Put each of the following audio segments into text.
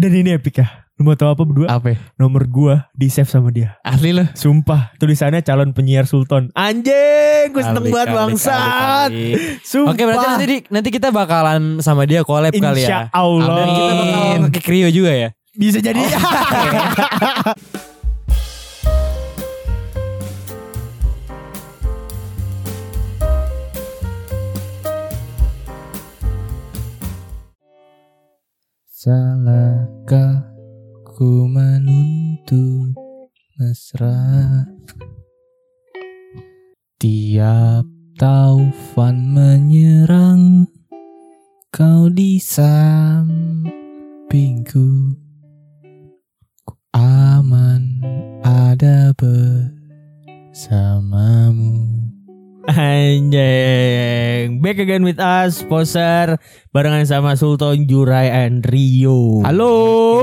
Dan ini epic ya. Lu mau tahu apa berdua? Apa? Nomor gua di save sama dia. Asli lo. Sumpah, tulisannya calon penyiar Sultan. Anjing, gue seneng Kali, banget kali, bangsat. kali, kali. Sumpah. Oke berarti nanti, nanti kita bakalan sama dia collab kali Insya ya. Allah. Dan kita bakal ke Krio juga ya. Bisa jadi. Salahkah ku menuntut mesra? Tiap taufan menyerang Kau di sampingku. Ku aman ada bersamamu Anjing. Back again with us, poser barengan sama Sultan Jurai and Rio. Halo.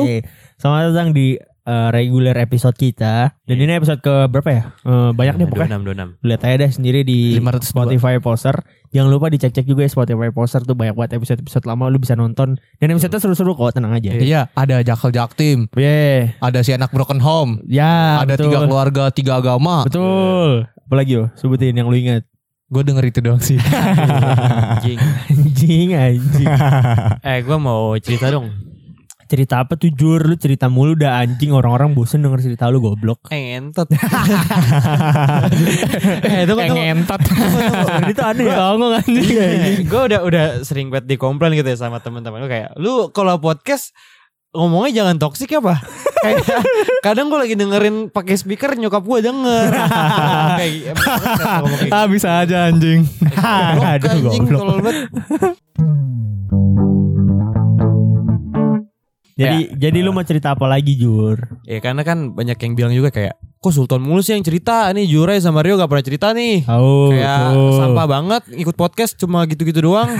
Oke. Selamat datang di uh, regular episode kita. Dan ini episode ke berapa ya? Eh, banyak deh pokoknya. 26 26. Lihat aja deh sendiri di 502. Spotify Poster. Jangan lupa dicek-cek juga ya Spotify Poster tuh banyak banget episode-episode lama lu bisa nonton. Dan episode seru-seru kok, tenang aja. Iya ada Jakal Jaktim Yeah. Ada si anak broken home Ya, Ada betul. tiga keluarga tiga agama Betul. Apalagi yo, sebutin yang lu ingat. Gue denger itu doang sih Anjing. Anjing, anjing. Eh gue mau cerita dong. cerita apa tuh Jur? Lu cerita mulu udah anjing orang-orang bosen denger cerita lu goblok. Entot. eh itu kan Ngentot itu aneh ya. Songong anjing. gue udah udah sering banget dikomplain gitu ya sama teman-teman gue kayak lu kalau podcast ngomongnya jangan toksik ya pak. Kayak kadang gue lagi dengerin pakai speaker nyokap gue denger. Kayak kayak Ah bisa aja anjing. Goblok, Aduh, anjing tolol banget. Jadi jadi lu mau cerita apa lagi Jur? ya karena kan banyak yang bilang juga kayak kok Sultan mulu sih yang cerita? Nih Jurai sama Rio gak pernah cerita nih. Oh, kayak sampah banget ikut podcast cuma gitu-gitu doang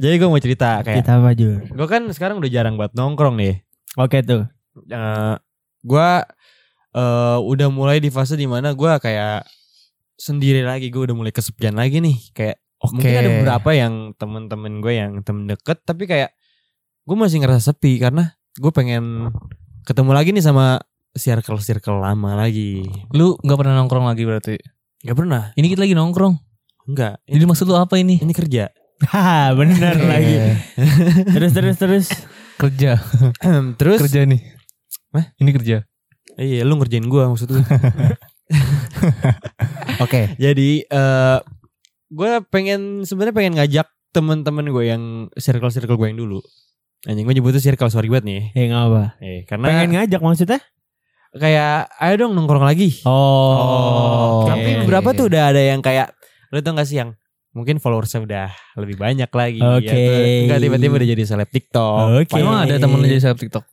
jadi gue mau cerita kayak Cerita apa Jur? gue kan sekarang udah jarang buat nongkrong nih. Oke tuh. eh gue eh udah mulai di fase di mana gue kayak sendiri lagi. Gue udah mulai kesepian lagi nih. Kayak mungkin ada beberapa yang temen-temen gue yang temen deket tapi kayak gue masih ngerasa sepi karena gue pengen ketemu lagi nih sama circle circle lama lagi. Lu gak pernah nongkrong lagi berarti? Nggak pernah. Ini kita lagi nongkrong. Enggak Jadi maksud lu apa ini? ini kerja Haha, bener lagi. Terus terus terus. Kerja terus Kerja nih Hah? Ini kerja iya lu ngerjain gue maksud gue Oke Jadi eh gue pengen sebenarnya pengen ngajak temen-temen gue yang circle-circle gue yang dulu. Anjing gue nyebutnya circle sorry banget nih. Eh nggak apa. Eh karena Pengen ngajak maksudnya? kayak ayo dong nongkrong lagi. Oh. Oke. Tapi beberapa tuh udah ada yang kayak lu tau gak sih yang mungkin followersnya udah lebih banyak lagi. Oke. Atau Enggak tiba-tiba udah jadi seleb TikTok. Oke. Emang ada temen lu jadi seleb TikTok?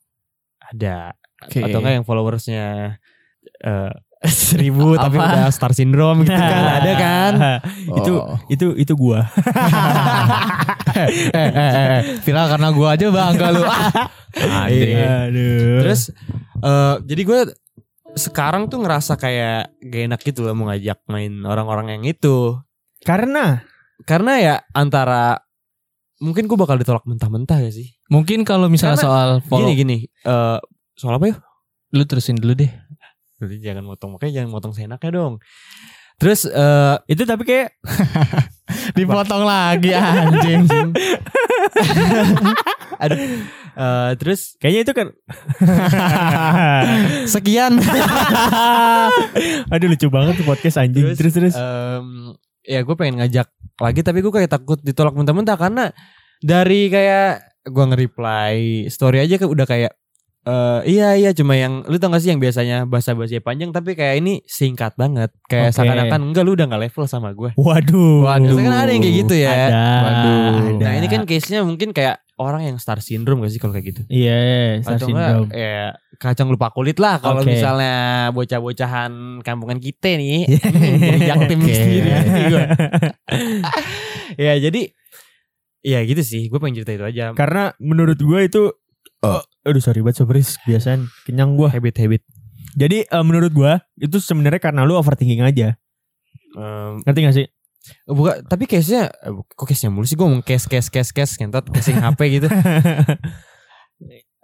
Ada. Oke. Atau enggak yang followersnya eh seribu tapi udah star syndrome gitu kan ada kan itu Oh. itu itu gua. eh, eh, eh, eh. Viral karena gua aja bangga lu Iya. Aduh. Terus eh jadi gue sekarang tuh ngerasa kayak gak enak gitu loh mau ngajak main orang-orang yang itu. Karena Karena ya antara mungkin gue bakal ditolak mentah-mentah ya sih. Mungkin kalau misalnya Karena soal follow Gini gini, eh soal apa ya? Lu terusin dulu deh Berarti jangan motong, makanya jangan motong seenaknya dong. Terus eh itu tapi kayak Dipotong lagi anjing aduh eh, terus kayaknya itu kan Sekian Aduh lucu banget tuh podcast anjing. Terus terus. em, ya gue pengen ngajak lagi tapi gue kayak takut ditolak mentah-mentah karena dari kayak gue nge-reply story aja kayak udah kayak eh iya iya cuma yang lu tau gak sih yang biasanya bahasa basi panjang tapi kayak ini singkat banget kayak Oke. seakan-akan enggak lu udah gak level sama gue Waduh. Waduh. Kan ada yang kayak gitu ya. Ada. Waduh. ada. nah ini kan case nya mungkin kayak orang yang star syndrome gak sih kalau kayak gitu Iya, star atau syndrome. enggak ya kacang lupa kulit lah kalau Oke. misalnya bocah-bocahan kampungan kita nih jadi jaktim Oke. sendiri nanti gua. ya jadi ya gitu sih gue pengen cerita itu aja Karena menurut gue itu Oh. Aduh sorry banget sobris Kebiasaan Kenyang gue habit habit Jadi eh, menurut gue Itu sebenarnya karena lu overthinking aja Ngerti gak sih? Bukan, tapi case-nya eh, kok case-nya mulu sih gue ngomong case case case case ngentot casing HP gitu.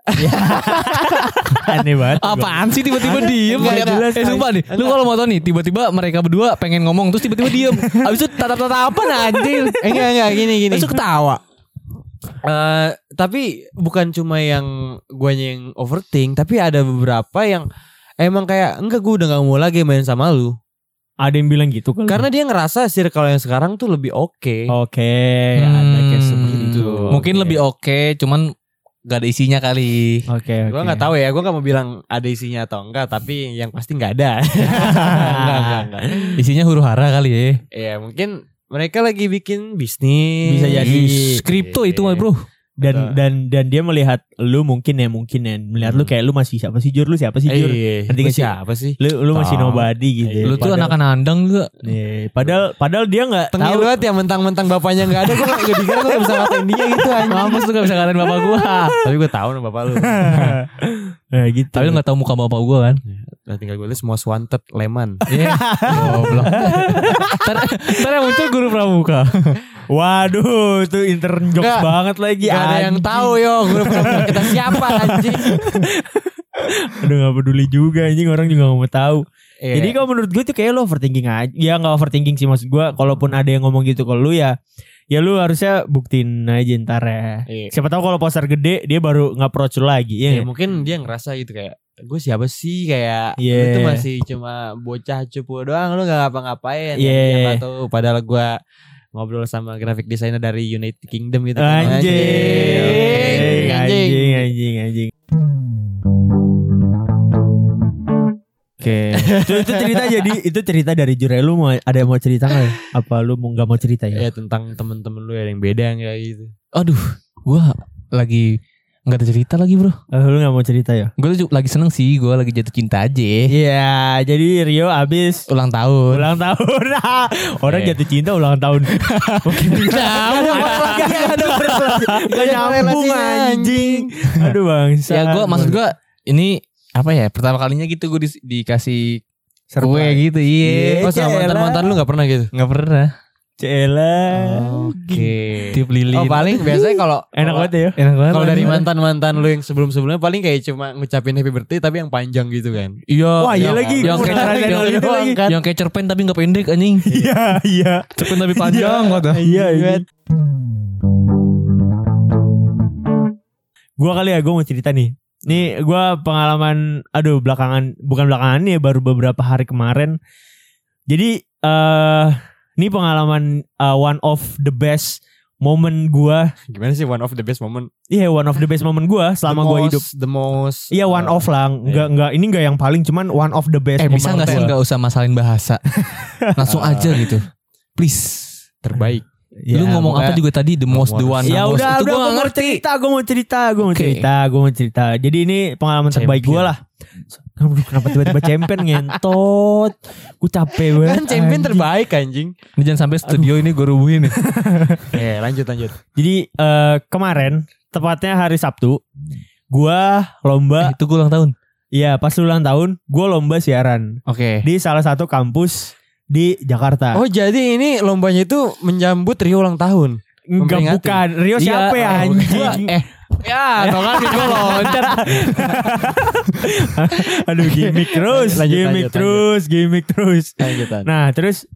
Aneh banget. Apaan sih tiba-tiba diem jelas, Eh sumpah nih Lu kalau mau tau nih Tiba-tiba mereka berdua pengen ngomong Terus tiba-tiba diem Abis itu tatap-tatapan anjir Eh, enggak enggak gini gini. Terus ketawa Eh, tapi bukan cuma yang guanya yang overthink, tapi ada beberapa yang emang kayak enggak gue udah gak mau lagi main sama lu. Ada yang bilang gitu kan? Karena dia ngerasa circle yang sekarang tuh lebih oke. Oke, ada Hmm, seperti itu. Mungkin lebih oke Cuman Gak ada isinya kali Oke, oke. Gue nggak tahu ya, gue nggak mau bilang ada isinya atau enggak, tapi yang pasti nggak ada. enggak, enggak, enggak. Isinya huru hara kali ya Ya mungkin mereka lagi bikin bisnis. Bisa jadi. Skripto itu mah bro Dan Betul. dan dan dia melihat lu mungkin ya mungkin ya melihat lu kayak lu masih siapa sih Jur lu siapa sih Jur? Gua gak sih? siapa sih? Lu lu masih Tahu. nobody gitu. Iya, Lu tuh anak nandang juga Nih, padahal padahal dia nggak Tengil tahu. banget ya mentang-mentang bapaknya nggak ada, gue nggak dikira gue nggak bisa ngatain dia gitu anjing. Mampus lu gak bisa ngatain bapak gua Tapi gue tahu nih bapak lu. nah, gitu. Tapi lu gak tahu muka bapak gua kan Nah, tinggal gue tulis most wanted Leman. Iya Goblok Ntar ntar yang muncul guru pramuka Waduh, itu intern jokes Nggak- banget lagi. Gak ada yang tahu yo, pernah kita siapa anjing. Udah gak peduli juga anjing orang juga gak mau tahu. Iya. Jadi kalau menurut gue tuh kayak lu overthinking aja. Ya gak overthinking sih maksud gue. Kalaupun ada yang ngomong gitu ke lu ya. Ya lu harusnya buktiin aja ntar ya. Iya. Siapa tahu kalau poster gede dia baru nge-approach lu lagi. Ya, Ya, nggak? mungkin dia ngerasa gitu kayak gue siapa sih kayak Iya. lu tuh masih cuma bocah cupu doang lu gak ngapa-ngapain Iya. Yang dia nggak tahu padahal gue ngobrol sama graphic designer dari United Kingdom gitu kan. Anjing. anjing Anjing, anjing, anjing. Oke. itu, itu cerita jadi itu cerita dari Jure lu mau ada yang mau cerita nggak? ya? Apa lu mau nggak mau cerita ya? ya tentang temen-temen lu yang beda kayak gitu Aduh Gua lagi Gak ada cerita lagi bro Eh, lu nggak mau cerita ya? Gue tuh lagi seneng sih Gue lagi jatuh cinta aja Iya, jadi Rio abis Ulang tahun ulang tahun. Orang Eh. jatuh cinta ulang tahun. Mungkin Nyambung, Gak ada Gak nyambung anjing. Aduh bang. Ya gue maksud gue Ini Apa ya Pertama kalinya gitu gue di- dikasih Kue gitu Iya oh sama Cela. mantan-mantan lu gak pernah gitu Gak pernah Cela. oke Tiup lilin oh paling biasanya kalau Enak banget ya. Enak banget kalau dari mantan-mantan lu yang sebelum-sebelnya paling kayak cuma ngucapin happy birthday tapi yang panjang gitu kan Iya Wah iya yang- lagi. Yang kayak yang, lagi. yang cerpen tapi gak pendek anjing Iya iya. Cerpen tapi panjang kata Iya iya. Gua kali ya gue mau cerita nih. Nih gua pengalaman aduh belakangan bukan belakangan nih baru beberapa hari kemarin. Jadi eh ini pengalaman eh, one of the best moment gua. gimana sih one of the best moment Iya one of the best moment gua selama The gua most- hidup. the most Iya one uh, of lah. Enggak enggak ini enggak yang paling cuman one of the best Eh bisa moment gak sih gua. gak usah masalin bahasa Langsung aja gitu Please terbaik Ya, Lu ngomong apa juga tadi The most, the one Ya the most. udah, Itu udah gue gak mau cerita, gue mau cerita, gue mau cerita, gue mau cerita. Jadi ini pengalaman terbaik Champion. gue lah. Aduh, kenapa tiba-tiba champion ngentot? Gue capek banget. kan champion anjing. terbaik anjing Ini jangan sampai studio ini gue rubuhin nih eh lanjut lanjut Jadi eh, kemarin, tepatnya hari Sabtu, gue lomba. eh, Itu gue ulang tahun Iya, pas ulang tahun, gue lomba siaran Oke di salah satu kampus di Jakarta. oh jadi ini lombanya itu menyambut Rio ulang tahun Enggak bukan. Rio Iya, siapa ya eh, anjing? Eh Ya tau kan gue loncat Aduh gimmick terus, Lanjut, gimmick lanjut, terus, gimmick terus. lanjutan Nah terus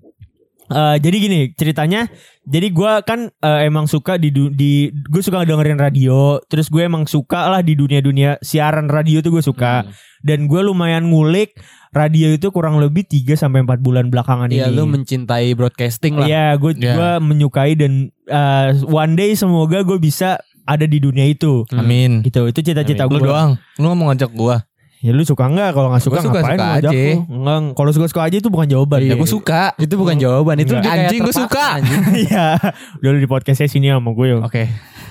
eh, jadi gini ceritanya. Jadi gua kan eh, emang suka di di gue suka dengerin radio. Terus gue emang suka lah di dunia-dunia siaran radio tuh gue suka. Hmm. Dan gue lumayan ngulik radio itu kurang lebih 3 sampai 4 bulan belakangan Iya ini. lu mencintai broadcasting lah Iya, gue Iya. gua menyukai dan eh, one day semoga gue bisa ada di dunia itu. Hmm. Amin Gitu, itu cita-cita Lu gue. doang Lu mau ngajak gue Ya lu suka nggak? Kalau nggak suka Gua suka-suka ngapain ngajak aja. lu? Enggak, kalau suka-suka aja itu bukan jawaban. Ya gue suka itu bukan jawaban itu Enggak. kayak Anjing, gua terpaksa, suka. anjing. Iya, dulu di podcastnya sini sama gue. Oke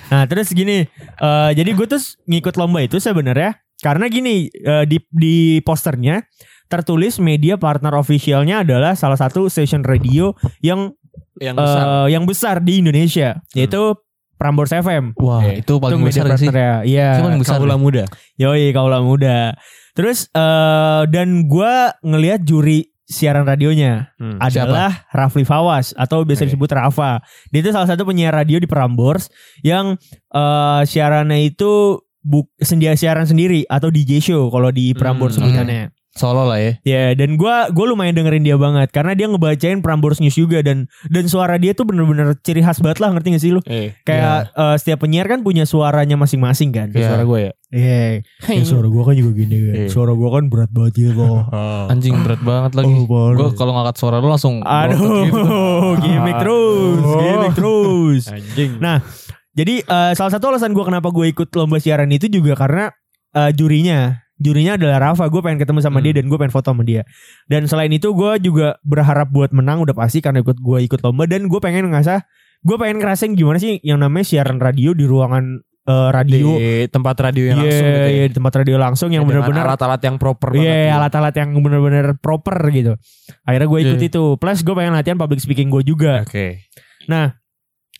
Nah terus gini, eh, jadi gue tuh ngikut lomba itu sebenarnya karena gini eh, di di posternya tertulis media partner officialnya adalah salah satu station radio yang yang besar Hmm. eh, yang besar di Indonesia, yaitu Prambors FM. Wah Oke. itu paling itu besar sih ya. Iya. Itu paling besar Kaula muda Yoi kaula muda. Terus eh dan gua ngelihat juri siaran radionya Hmm. adalah Rafli Fawas atau biasa Oke. disebut Rafa. Dia itu salah satu penyiar radio di Prambors yang eh, siarannya itu buk sendia siaran sendiri atau DJ show kalau di Prambors Hmm. sebutannya. Solo lah ya. Ya dan gua gua lumayan dengerin dia banget karena dia ngebacain Prambors News juga dan dan suara dia tuh bener-bener ciri khas banget lah ngerti gak sih lu? Eh, Kayak eh, setiap penyiar kan punya suaranya masing-masing kan. kayak Iya. suara gue ya. Iya. Ya, suara gua kan juga gini kan. Iya. Suara gua kan berat banget gitu. Anjing berat banget lagi. Oh. Gue kalau ngangkat suara lu langsung Aduh, gitu. gimmick terus, Oh. gimmick terus. Anjing. Nah, jadi eh, salah satu alasan gue kenapa gue ikut lomba siaran itu juga karena eh, jurinya, jurinya adalah Rafa. Gue pengen ketemu sama Hmm. dia dan gue pengen foto sama dia. Dan selain itu gue juga berharap buat menang udah pasti karena ikut gue ikut lomba dan gue pengen ngasah, gue pengen ngerasain gimana sih yang namanya siaran radio di ruangan eh, radio. di tempat radio yang Iya, langsung gitu ya. iya, di tempat radio langsung yang Dengan benar-benar alat-alat yang proper Iya banget. gitu. alat-alat yang bener-bener proper gitu Akhirnya gue ikut Iya. itu Plus gue pengen latihan public speaking gue juga Oke.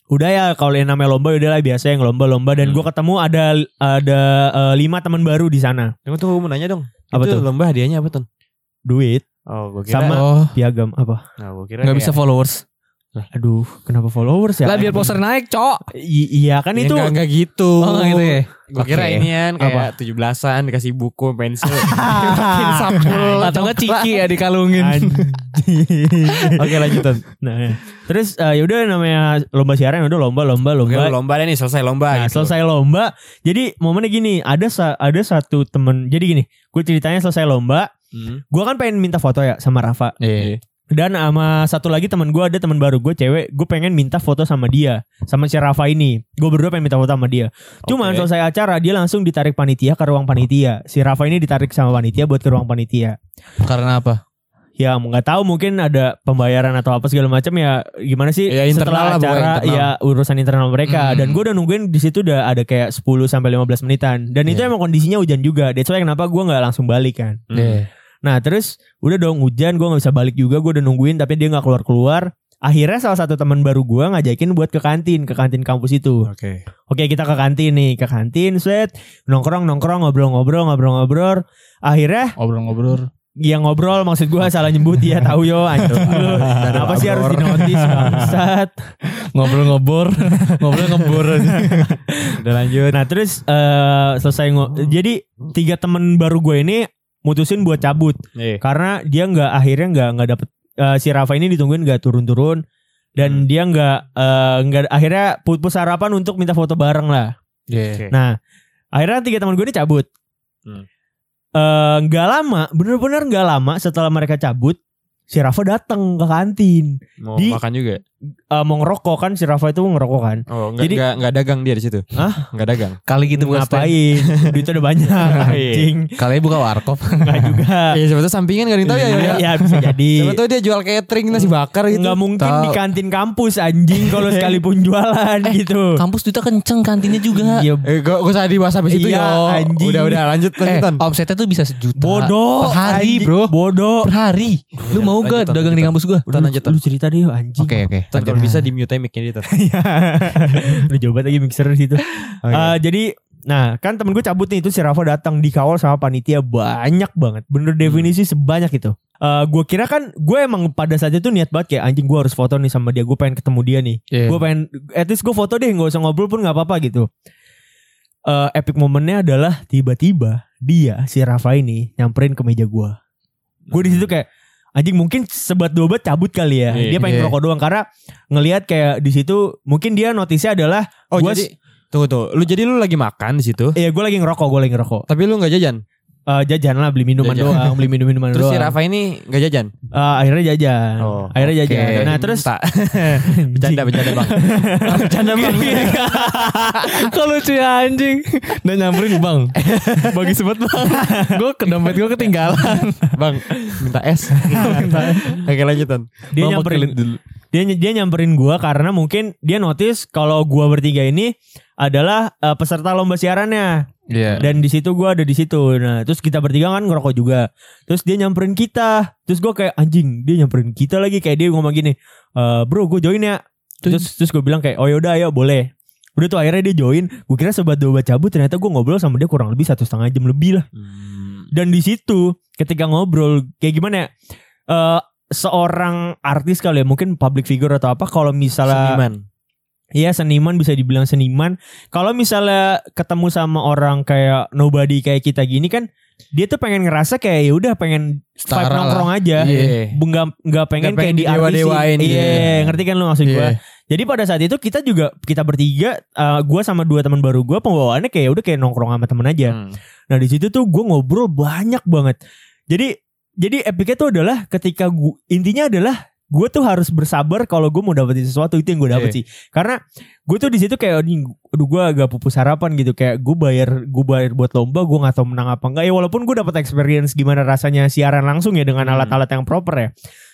Udah ya kalau yang namanya lomba udah lah biasa yang lomba-lomba Dan Hmm. gue ketemu ada ada eh, lima teman baru di sana Tunggu tuh mau nanya dong. Apa itu tuh? lomba hadiahnya apa tuh? Duit Oh, gue kira. Sama- Oh, Piagam apa Nah, gue kira nggak kayak- bisa followers. Aduh kenapa followers ya Lah biar poster naik, Cok. I- Iya kan Ya, itu enggak, enggak gitu. Oh, nggak gitu ya. Gue kira Oke. ini kan Apa? kayak tujuh belasan dikasih buku pensil. Atau enggak ciki ya dikalungin. Oke lanjutan. Nah ya. Terus eh, yaudah namanya lomba siaran udah lomba lomba Oke, lomba lomba deh nih selesai lomba. Nah, gitu. selesai lomba. Jadi momennya gini, ada sa- ada satu temen. Jadi gini, gue ceritanya selesai lomba, Hmm. gue kan pengen minta foto ya sama Rafa. Iya. Dan sama satu lagi teman gue ada teman baru gue cewek, gue pengen minta foto sama dia, sama si Rafa ini. Gue berdua pengen minta foto sama dia. Cuman Oke. selesai acara dia langsung ditarik panitia ke ruang panitia. Si Rafa ini ditarik sama panitia buat ke ruang panitia. Karena apa? Ya nggak tahu mungkin ada pembayaran atau apa segala macam ya gimana sih Ya, setelah acara internal. ya urusan internal mereka Hmm. dan gue udah nungguin di situ udah ada kayak 10 sampai 15 menitan dan itu Iya. emang kondisinya hujan juga that's why kenapa gue nggak langsung balik kan Hmm. Nah terus udah dong hujan gue nggak bisa balik juga gue udah nungguin tapi dia nggak keluar keluar akhirnya salah satu teman baru gue ngajakin buat ke kantin ke kantin kampus itu Oke. Oke kita ke kantin nih ke kantin set nongkrong nongkrong ngobrol-ngobrol ngobrol-ngobrol akhirnya Ngobrol-ngobrol. yang ngobrol maksud gua salah nyebut dia tahu yo anjing lu. Kenapa sih harus dinotis bangsat. Ngobrol-ngobrol. Ngobrol-ngobrol. Udah lanjut. Nah, terus eh selesai ngo jadi tiga temen baru gue ini mutusin buat cabut Iya. karena dia nggak akhirnya nggak nggak dapet eh, si Rafa ini ditungguin nggak turun-turun dan Hmm. dia nggak eh, nggak akhirnya pupus harapan untuk minta foto bareng lah. Iya. Oke. Nah, akhirnya tiga teman gue ini cabut. Hmm. Eh, nggak lama, bener-bener nggak lama setelah mereka cabut, si Rafa datang ke kantin. Mau Di- makan juga. Eh, mau ngerokok kan si Rafa itu ngerokok kan. Oh, enggak Jadi- enggak enggak dagang dia di situ. Hah? Enggak dagang. Kali gitu bukan stand. Ngapain? Duitnya udah banyak anjing. Kali buka warkop. Enggak juga. Iya, siapa tahu sampingan enggak ada yang tahu ya. ya, ya. bisa jadi. Siapa tahu dia jual catering nasi bakar gitu. Nggak mungkin Tahu. di kantin kampus anjing kalau sekalipun jualan gitu. Kampus duitnya kenceng kantinnya juga. Iya, Eh, gak, gak usah dibahas sampai situ Iya, yo. anjing. Udah udah lanjut Eh, lanjutan. omsetnya tuh bisa sejuta. bodoh. Per hari, anjing. bro. Bodoh. Per hari. Lu mau gak dagang di kampus gua? Udah lanjut. Lu cerita deh anjing. Oke, oke. Tan, kalau bisa di mute mic-nya dia. Udah coba lagi mixer di situ. Oke. Eh, jadi Nah kan temen gue cabut nih itu si Rafa datang dikawal sama panitia banyak banget. Bener definisi sebanyak itu. Eh Gue kira kan gue emang pada saat itu niat banget kayak anjing gue harus foto nih sama dia Gue pengen ketemu dia nih. Iya. Gue pengen at least gue foto deh gak usah ngobrol pun gak apa-apa gitu. Eh Epic momennya adalah tiba-tiba dia si Rafa ini nyamperin ke meja gue Gue di situ kayak anjing mungkin sebat dua bat cabut kali ya Iya, Dia pengen iya. ngerokok doang karena ngelihat kayak di situ mungkin dia notisnya adalah Oh gua jadi tunggu tuh. Lu jadi lu lagi makan di situ. Iya gue lagi ngerokok gue lagi ngerokok Tapi lu gak jajan. Eh, jajan lah beli minuman Jajan. doang beli minum minuman Terus doang si Rafa ini gak jajan. Eh, akhirnya jajan Oh, akhirnya oke. jajan nah terus Tak. bercanda bercanda bang. bercanda bang. Kok lucu ya anjing Dan nyamperin bang Bagus banget bang Gue ke dompet gue ketinggalan bang minta es. Oke lanjutan. dia Bang, nyamperin dulu. dia dia nyamperin gua karena mungkin dia notice kalau gua bertiga ini adalah eh, peserta lomba siarannya Iya. Dan di situ gua ada di situ. Nah terus kita bertiga kan ngerokok juga. Terus dia nyamperin kita. Terus gua kayak anjing dia nyamperin kita lagi. Kayak dia ngomong gini "Eh, bro gue join ya. Terus? Terus gue bilang kayak oh yaudah ayo boleh. Udah tuh akhirnya dia join. Gue kira sobat dua cabut ternyata gue ngobrol sama dia kurang lebih satu setengah jam lebih lah. Dan di situ ketika ngobrol kayak gimana ya eh, seorang artis kali ya mungkin public figure atau apa kalau misalnya Seniman. Iya seniman bisa dibilang seniman. Kalau misalnya ketemu sama orang kayak nobody kayak kita gini kan, dia tuh pengen ngerasa kayak ya udah pengen vibe Setara lah. nongkrong aja. Iya. Nggak nggak pengen Nggak kayak pengen di didewa-dewain Iya, gitu. ngerti kan lu maksud gua. Iya. Jadi pada saat itu kita juga kita bertiga, eh, gua sama dua teman baru gua pembawaannya kayak ya udah kayak nongkrong sama temen aja. Hmm. Nah di situ tuh gue ngobrol banyak banget. Jadi jadi epicnya tuh adalah ketika gua intinya adalah gue tuh harus bersabar kalau gue mau dapetin sesuatu itu yang gue dapet Iya. sih. Karena gue tuh di situ kayak "Nih, aduh gue agak pupus harapan gitu kayak gue bayar gue bayar buat lomba gue nggak tahu menang apa enggak ya walaupun gue dapat experience gimana rasanya siaran langsung ya dengan Hmm. alat-alat yang proper ya.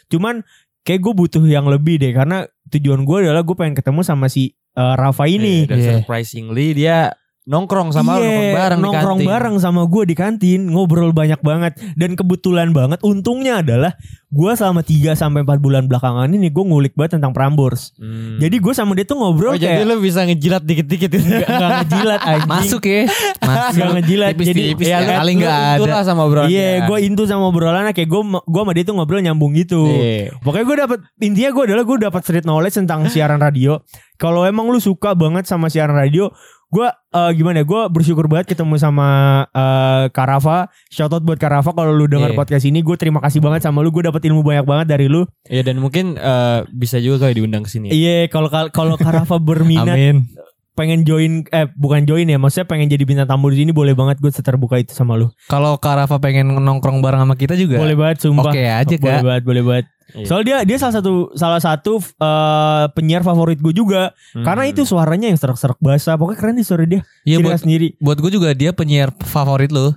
Cuman kayak gue butuh yang lebih deh karena tujuan gue adalah gue pengen ketemu sama si eh, Rafa ini. Iya, Dan Iya. surprisingly dia nongkrong sama lu, Iya, nongkrong bareng di nongkrong kantin. bareng sama gue di kantin ngobrol banyak banget dan kebetulan banget untungnya adalah gue selama 3 sampai 4 bulan belakangan ini gue ngulik banget tentang Prambors Hmm. jadi gue sama dia tuh Oh, ngobrol jadi kayak lu bisa ngejilat dikit-dikit itu. nggak ngejilat anjing Masuk ya. Masuk. nggak ngejilat jadi Tipis-tipis ya, ya, kali nggak ada. Itulah sama bro. iya gue intu sama obrolannya kayak gue gue sama dia tuh ngobrol nyambung gitu Iya. Pokoknya gue dapet intinya gue adalah gue dapat street knowledge tentang siaran radio. Kalau emang lu suka banget sama siaran radio, gue eh, gimana? ya, Gue bersyukur banget ketemu sama eh, Karafa. Shoutout buat Karafa kalau lu denger Iya. podcast ini. Gue terima kasih banget sama lu. Gue dapet ilmu banyak banget dari lu. Iya dan mungkin eh, bisa juga kali diundang ke sini. ya. Iya, kalau kalau Karafa berminat Amin. Pengen join eh bukan join ya, maksudnya pengen jadi bintang tamu di sini boleh banget gue terbuka itu sama lu. Kalau Karafa pengen nongkrong bareng sama kita juga. Boleh banget sumpah. Oke aja Boleh kak. banget, boleh banget. Iya. Soalnya dia dia salah satu salah satu eh, penyiar favorit gue juga. Hmm. Karena itu suaranya yang serak-serak basah. Pokoknya keren nih suara dia. Iya Ciri buat sendiri. buat gue juga dia penyiar favorit lo.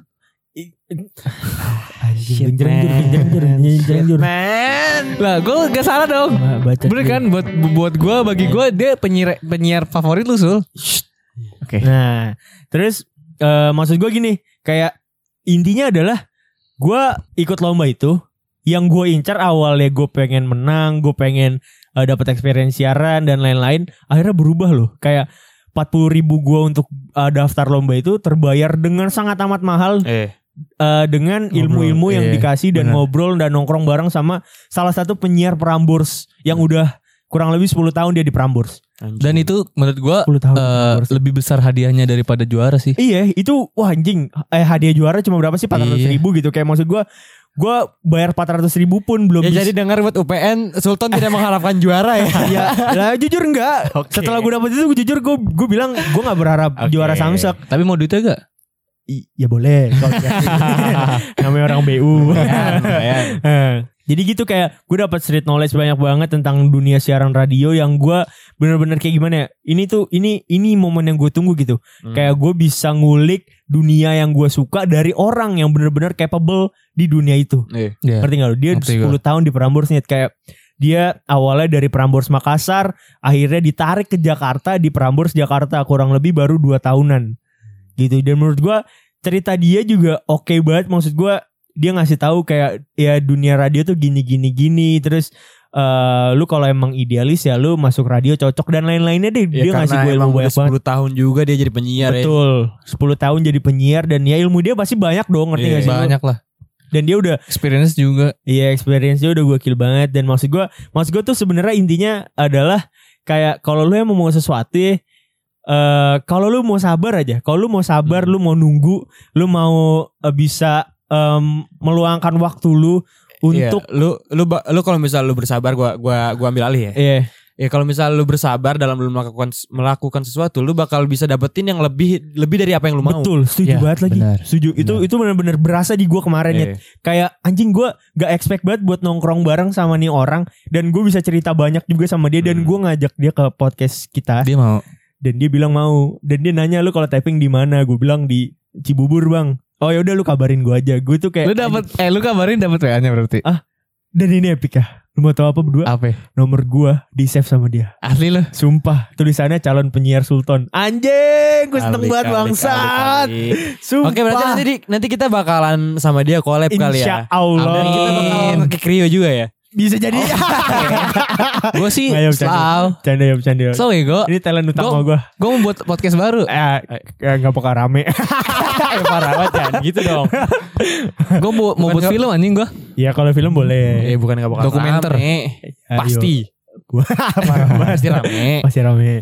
Anjing, genjer, genjer. Lah gue gak salah dong. Baca. Bener kan buat buat gue bagi gue dia penyiar penyiar favorit lu sul. Oke. Nah, terus eh, maksud gue gini, kayak intinya adalah gue ikut lomba itu. Yang gue incar awalnya gue pengen menang, gue pengen eh, dapat experience siaran dan lain-lain. Akhirnya berubah loh. Kayak 40 ribu gue untuk eh, daftar lomba itu terbayar dengan sangat amat mahal Eh. Eh, dengan ilmu-ilmu yang iya, dikasih dan benar. ngobrol dan nongkrong bareng sama salah satu penyiar Prambors yang udah kurang lebih 10 tahun dia di Prambors. anjing. Dan itu menurut gue 10 tahun. di eh, Prambors. lebih besar hadiahnya daripada juara sih. Iya, itu wah anjing. Eh hadiah juara cuma berapa sih? 400 Iya. ribu gitu. Kayak maksud gua gua bayar 400 ribu pun belum Ya bisa. jadi dengar buat UPN Sultan tidak mengharapkan juara ya. ya, lah jujur enggak. Oke. Setelah gue dapet itu gue jujur gue gue bilang gue nggak berharap Oke. juara Samsek. Tapi mau duitnya gak? I- ya boleh. Namanya orang BU. Eh, Jadi gitu kayak gue dapat street knowledge banyak banget tentang dunia siaran radio yang gue bener-bener kayak gimana ya. Ini tuh ini ini momen yang gue tunggu gitu. Hmm. Kayak gue bisa ngulik dunia yang gue suka dari orang yang bener-bener capable di dunia itu. Iya. Iya. Ngerti gak lu? Dia Ngerti 10 tahun di Prambors nih kayak dia awalnya dari Prambors Makassar, akhirnya ditarik ke Jakarta di Prambors Jakarta kurang lebih baru 2 tahunan. Gitu. Dan menurut gua cerita dia juga oke banget maksud gua dia ngasih tahu kayak ya dunia radio tuh gini gini gini terus eh lu kalau emang idealis ya lu masuk radio cocok dan lain-lainnya deh Ya, dia ngasih gue ilmu banyak banget 10 tahun juga dia jadi penyiar ya. betul 10 tahun jadi penyiar dan ya ilmu dia pasti banyak dong ngerti Iya, gak sih lu? Banyak lah. dan dia udah Experience juga. Iya experience nya udah gokil banget dan maksud gue maksud gue tuh sebenarnya intinya adalah kayak kalau lu emang mau sesuatu ya, eh kalau lu mau sabar aja kalau lu mau sabar Hmm. lu mau nunggu lu mau eh, bisa em, meluangkan waktu lu Iya, untuk lu lu ba- lu kalau misal lu bersabar gua gua gua ambil alih ya. iya Ya kalau misal lu bersabar dalam lu melakukan melakukan sesuatu, lu bakal bisa dapetin yang lebih lebih dari apa yang lu mau. betul setuju Ya, banget lagi benar. setuju itu itu benar-benar berasa di gue kemarin ya Iya. kayak anjing gue gak expect banget buat nongkrong bareng sama nih orang dan gue bisa cerita banyak juga sama dia dan Hmm. gue ngajak dia ke podcast kita Dia mau. Dan dia bilang mau. Dan dia nanya lu kalau tapping di mana? Gue bilang di Cibubur bang. Oh ya udah lu kabarin gue aja. Gue tuh kayak Lu dapat eh lu kabarin dapat WA-nya berarti. dan ini epic ya. Lu mau tahu apa berdua? Apa? nomor gue di save sama dia. Asli lu. sumpah tulisannya calon penyiar Sultan. Anjing gue seneng banget bangsat. sumpah. Oke berarti nanti di- nanti kita bakalan sama dia collab kali Insya ya. Allah. Dan kita bakal ke Krio juga ya. Bisa jadi Gue sih Ayo, selalu. canda ya bercanda So gue ini talent utama gue gue mau buat podcast baru. eh eh, nggak bakal rame eh parah banget ya gitu dong. Gue mau mau buat nggak- film anjing gue. Ya kalau film boleh. Eh bukan gak bakal Dokumenter. rame. Pasti. Parah banget. Pasti rame. Pasti rame.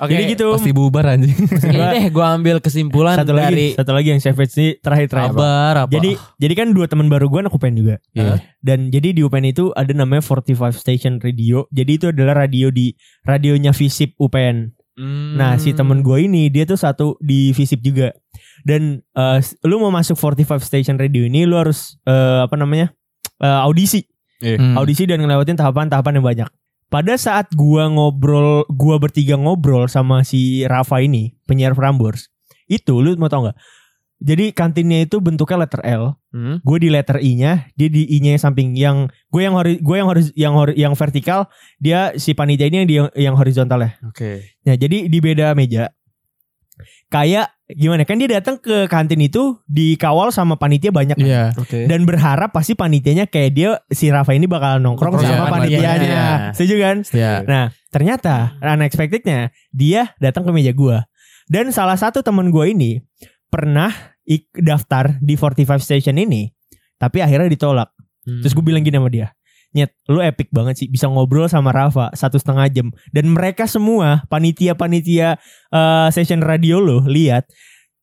Oke. Jadi gitu. Pasti bubar anjing. Ini deh gue ambil kesimpulan Satu lagi, dari satu lagi yang savage ini terakhir terakhir. Kabar apa? Jadi jadi kan dua teman baru gue anak UPN juga. Iya. Dan jadi di UPN itu ada namanya 45 Station Radio. Jadi itu adalah radio di radionya Visip UPN. Hmm. Nah si temen gue ini dia tuh satu di Visip juga. Dan eh, lu mau masuk 45 Station Radio ini lu harus eh, apa namanya Eh, audisi, Hmm. audisi dan ngelewatin tahapan-tahapan yang banyak. Pada saat gua ngobrol, gua bertiga ngobrol sama si Rafa ini penyiar Prambors, itu lu mau tau nggak? Jadi kantinnya itu bentuknya letter L, Hmm? gue di letter I-nya, dia di I-nya yang samping. Yang gue yang hori, gue yang harus yang hori- yang vertikal, dia si panitia ini yang di yang horizontal ya. Oke. Nah, jadi di beda meja. Kayak gimana kan dia datang ke kantin itu dikawal sama panitia banyak kan? Iya. Oke. dan berharap pasti panitianya kayak dia si Rafa ini bakal nongkrong Nongkrong sama panitianya. panitianya. Setuju kan? Iya. Nah, ternyata unexpectednya dia datang ke meja gua. Dan salah satu temen gua ini pernah ik- daftar di 45 Station ini, tapi akhirnya ditolak. Hmm. Terus gue bilang gini sama dia, Nyet, lu epic banget sih bisa ngobrol sama Rafa satu setengah jam. Dan mereka semua panitia-panitia eh, session radio lo lihat,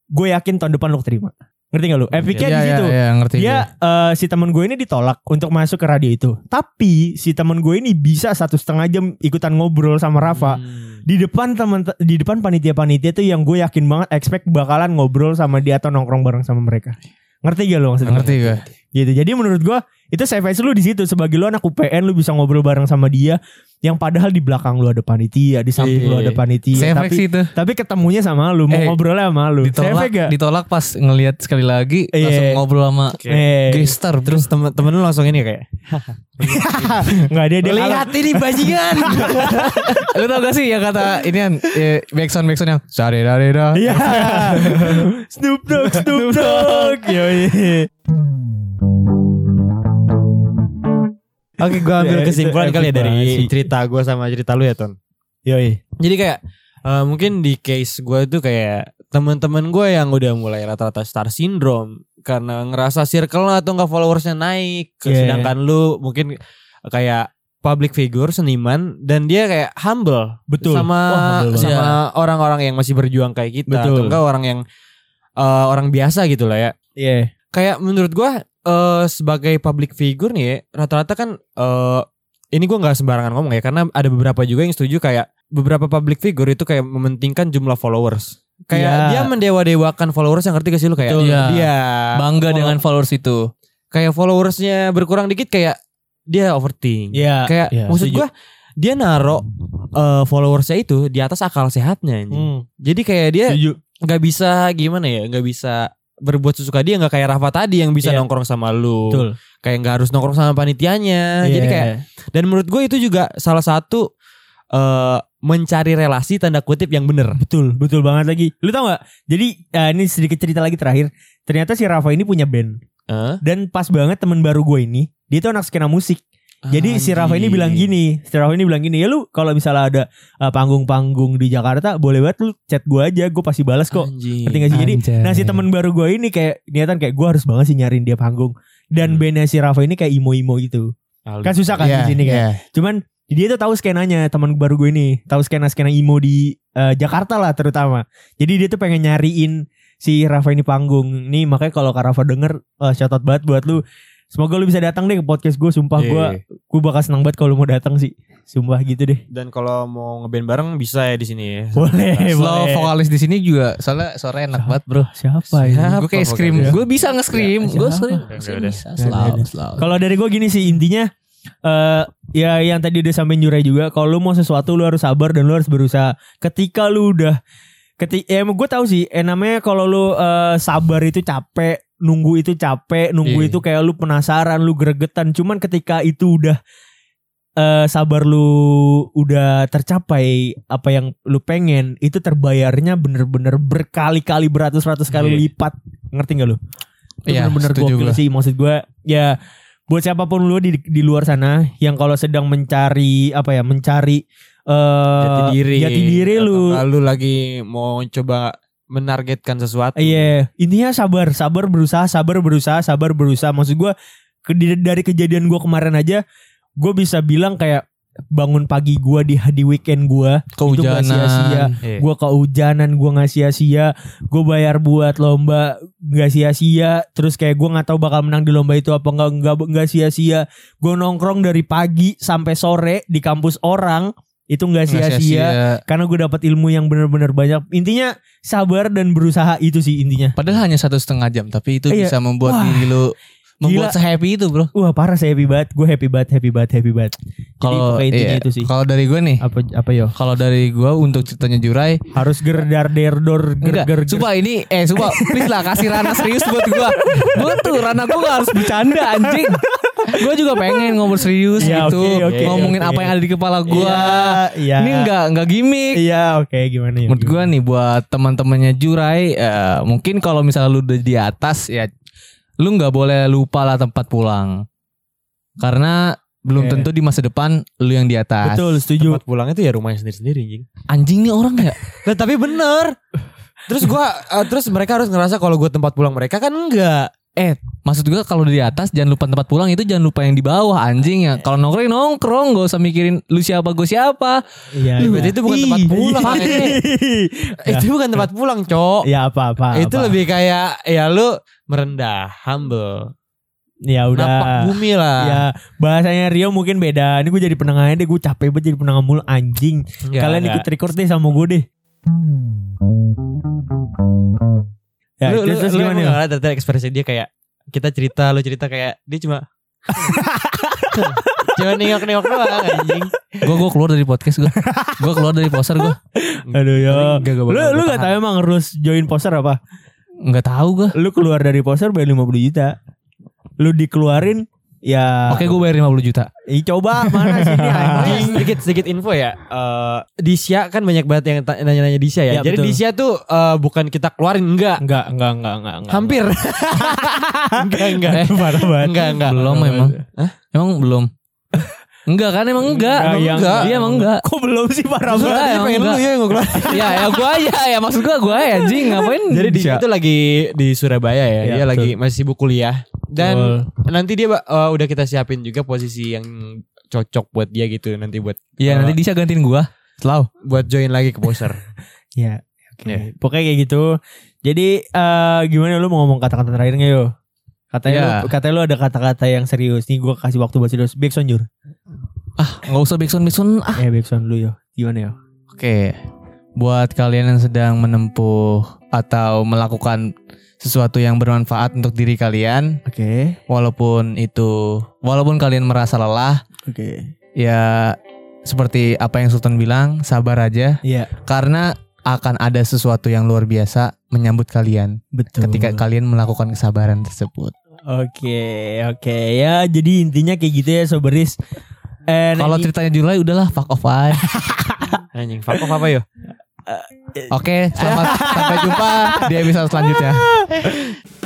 gue yakin tahun depan lu terima. Ngerti gak lu? Epicnya Iya, di iya, situ. iya, ngerti. gue. Dia eh, si temen gue ini ditolak untuk masuk ke radio itu. Tapi si temen gue ini bisa satu setengah jam ikutan ngobrol sama Rafa Hmm. di depan teman di depan panitia-panitia tuh yang gue yakin banget expect bakalan ngobrol sama dia atau nongkrong bareng sama mereka. Ngerti gak lo maksudnya? ngerti gue. Gitu. Jadi menurut gue itu savage lu di situ sebagai lu anak UPN lu bisa ngobrol bareng sama dia yang padahal di belakang lu ada panitia, di samping lu Iya. ada panitia. Saya tapi itu. tapi ketemunya sama lu, mau Eh, ngobrolnya sama lu. Ditolak, Savage gak? ditolak pas ngelihat sekali lagi Iya. langsung ngobrol sama. Eh, gestar. Terus temen temen lu langsung ini kayak nggak dia dia lihat ini bajingan. Lu tau gak sih yang kata ini kan eh, backsound backsound yang sare dare da. Iya. Snoop Dogg, Snoop Dogg. Yoi. Oke, gue ambil Ya, itu kesimpulan kali ya dari cerita gue sama cerita lu ya Ton. Yoi. Jadi kayak eh, mungkin di case gue itu kayak teman-teman gue yang udah mulai rata-rata star syndrome karena ngerasa circle atau enggak followersnya naik, Yeah. sedangkan lu mungkin kayak public figure seniman dan dia kayak humble Betul. sama Wah, humble banget. sama orang-orang yang masih berjuang kayak kita Betul. atau enggak orang yang eh, orang biasa gitu lah ya. Iya. Kayak menurut gua eh, sebagai public figure nih ya, rata-rata kan eh, ini gua nggak sembarangan ngomong ya karena ada beberapa juga yang setuju kayak beberapa public figure itu kayak mementingkan jumlah followers. Kayak Iya. dia mendewa-dewakan followers yang ngerti gak sih lu kayak. Iya. dia Bangga follow- dengan followers itu. kayak followersnya berkurang dikit kayak dia overthink. Iya. Kayak iya, maksud gua dia naro eh, followersnya itu di atas akal sehatnya. Hmm. Jadi kayak dia nggak bisa gimana ya nggak bisa berbuat sesuka dia nggak kayak Rafa tadi yang bisa Iya. nongkrong sama lu Betul. kayak nggak harus nongkrong sama panitianya jadi Iya. kayak dan menurut gue itu juga salah satu eh mencari relasi tanda kutip yang bener betul, betul banget lagi. Lu tau gak? Jadi eh, ini sedikit cerita lagi terakhir. Ternyata si Rafa ini punya band Hah? dan pas banget temen baru gue ini, dia tuh anak skena musik. Jadi si Rafa ini bilang gini, si Rafa ini bilang gini, ya lu kalau misalnya ada eh, panggung-panggung di Jakarta, boleh banget lu chat gue aja, gue pasti balas kok. Anjing. Ngerti gak sih? Jadi Anjay. Nah si temen baru gue ini kayak niatan kayak gue harus banget sih nyariin dia panggung. Dan Hmm. bandnya si Rafa ini kayak imo-imo gitu. Alus. Kan susah kan Iya, di sini kan. iya. Cuman dia tuh tahu skenanya teman baru gue ini, tahu skena-skena imo di eh, Jakarta lah terutama. Jadi dia tuh pengen nyariin si Rafa ini panggung. Nih makanya kalau Kak Rafa denger, uh, shout out banget buat lu. Semoga lu bisa datang deh ke podcast gue. Sumpah gue, iya. gue bakal senang banget kalau lu mau datang sih. Sumpah gitu deh. dan kalau mau ngeband bareng bisa ya di sini ya Boleh, Slow boleh. vokalis di sini juga soalnya suara enak banget bro. Siapa ya? Siapa Gue kayak scream, gue bisa nge-scream, Ya, gue siapa? scream. Kalau dari gue gini sih intinya eh ya yang tadi udah sampai Jurai juga kalau lu mau sesuatu lu harus sabar dan lu harus berusaha. Ketika lu udah ketika ya gue tahu sih eh, namanya kalau lu eh, sabar itu capek, nunggu itu capek, nunggu Iya. itu kayak lu penasaran, lu gregetan. Cuman ketika itu udah eh sabar lu udah tercapai apa yang lu pengen, itu terbayarnya bener-bener berkali-kali beratus-ratus kali Iya. lipat. Ngerti gak lu? Itu Iya, bener-bener gokil sih maksud gue ya buat siapa pun lu di di luar sana yang kalau sedang mencari apa ya mencari eh jati diri jati diri lu nggak lu lagi mau coba menargetkan sesuatu. Iya, intinya sabar, sabar berusaha, sabar berusaha, sabar berusaha. Maksud gue dari kejadian gue kemarin aja, gue bisa bilang kayak bangun pagi gue di di weekend gue itu gak sia-sia. Iya. Gue kehujanan, gue nggak sia-sia. Gue bayar buat lomba nggak sia-sia. Terus kayak gue nggak tahu bakal menang di lomba itu apa nggak nggak nggak sia-sia. Gue nongkrong dari pagi sampai sore di kampus orang itu nggak sia-sia. Karena gue dapat ilmu yang benar-benar banyak. Intinya sabar dan berusaha itu sih intinya. Padahal hanya satu setengah jam, tapi itu Iya. bisa membuat Wah. diri lu membuat sehappy itu, bro. Wah parah saya happy banget. Gue happy banget, happy banget, happy banget. Kalau iya, itu sih. Kalau dari gue nih, Apa apa yo? kalau dari gue untuk ceritanya Jurai, Harus gerdar derdor ger ger coba ini, eh coba please lah kasih Rana serius buat gue. Gue tuh Rana gue harus bercanda anjing. Gue juga pengen ngobrol serius Ya, gitu, oke, oke, ngomongin oke. apa yang ada di kepala gue. Iya, iya. Ini enggak enggak gimmick. Iya, oke gimana ya? Menurut gue nih buat teman-temannya Jurai, eh, mungkin kalau misalnya lu udah di atas ya, lu nggak boleh lupa lah tempat pulang, karena belum Oke. tentu di masa depan lu yang di atas. Betul, setuju. Tempat pulang itu ya rumahnya sendiri-sendiri anjing. Anjing nih orang ya. Nah, tapi bener. Terus gua eh, terus mereka harus ngerasa kalau gue tempat pulang mereka kan enggak. Eh, maksud gue kalau di atas jangan lupa tempat pulang itu jangan lupa yang di bawah anjing ya. Kalau nongkrong nongkrong, gak usah mikirin lu siapa gue siapa. Iya. Lu iya. berarti itu bukan tempat pulang, iya. Itu bukan tempat pulang, Cok. Ya apa apa. itu apa. lebih kayak ya lu merendah, humble. ya udah. Napak bumi lah. Ya bahasanya Rio mungkin beda. Ini gue jadi penengahnya deh. Gue capek banget jadi penengah mulu anjing. Enggak, Kalian enggak. ikut record deh sama gue deh. Ya, lu, lu, terus, lu gimana emang ya? tadi ekspresi dia kayak kita cerita, lu cerita kayak dia cuma cuma nengok-nengok doang anjing. Gue gue keluar dari podcast gue. gue keluar dari poster gue. Aduh ya. Enggak, gak Lu lu gua gak tahu emang harus join poster apa? Nggak tahu gue. Lu keluar dari poster bayar 50 juta. Lu dikeluarin ya Oke gue bayar 50 juta. Ih, coba mana sini ya, anjing. sedikit sedikit info ya. Eh Disya kan banyak banget yang nanya-nanya Disya ya. Ya, Jadi betul. Disya tuh eh, bukan kita keluarin enggak. Enggak, enggak, enggak, enggak, enggak. Hampir. enggak, enggak. Eh, parah banget. Enggak, enggak. belum emang. Emang belum. Enggak kan emang enggak. Enggak, Emang ya, enggak. Iya emang enggak. Kok belum sih parah banget? emang Pengen lu enggak. ya yang gue keluarin. ya ya gue aja ya maksud gue gue aja anjing ngapain Jadi Disya? itu lagi di Surabaya ya. Iya, dia betul. lagi masih sibuk kuliah. Dan nanti dia eh, udah kita siapin juga posisi yang cocok buat dia gitu nanti buat Iya nanti Disya gantiin gue Selalu buat join lagi ke poster. Ya, oke. Ya. Pokoknya kayak gitu. Jadi eh gimana lu mau ngomong kata-kata terakhir nggak yo? Katanya Ya. lu, katanya lu ada kata-kata yang serius. Nih gue kasih waktu buat serius. Backsound Jur. Ah nggak usah backsound backsound ah Eh backsound lu yo. Gimana yo? Oke Buat kalian yang sedang menempuh Atau melakukan Sesuatu yang bermanfaat untuk diri kalian Oke. Walaupun itu Walaupun kalian merasa lelah Oke. Ya Seperti apa yang Sultan bilang Sabar aja Iya, Karena akan ada sesuatu yang luar biasa Menyambut kalian betul. Ketika kalian melakukan kesabaran tersebut Oke, oke. Ya, jadi intinya kayak gitu ya Soberis. Eh, Kalau ceritanya Julai udahlah fuck off aja Anjing, fuck off apa yo? Oke selamat Sampai jumpa di episode selanjutnya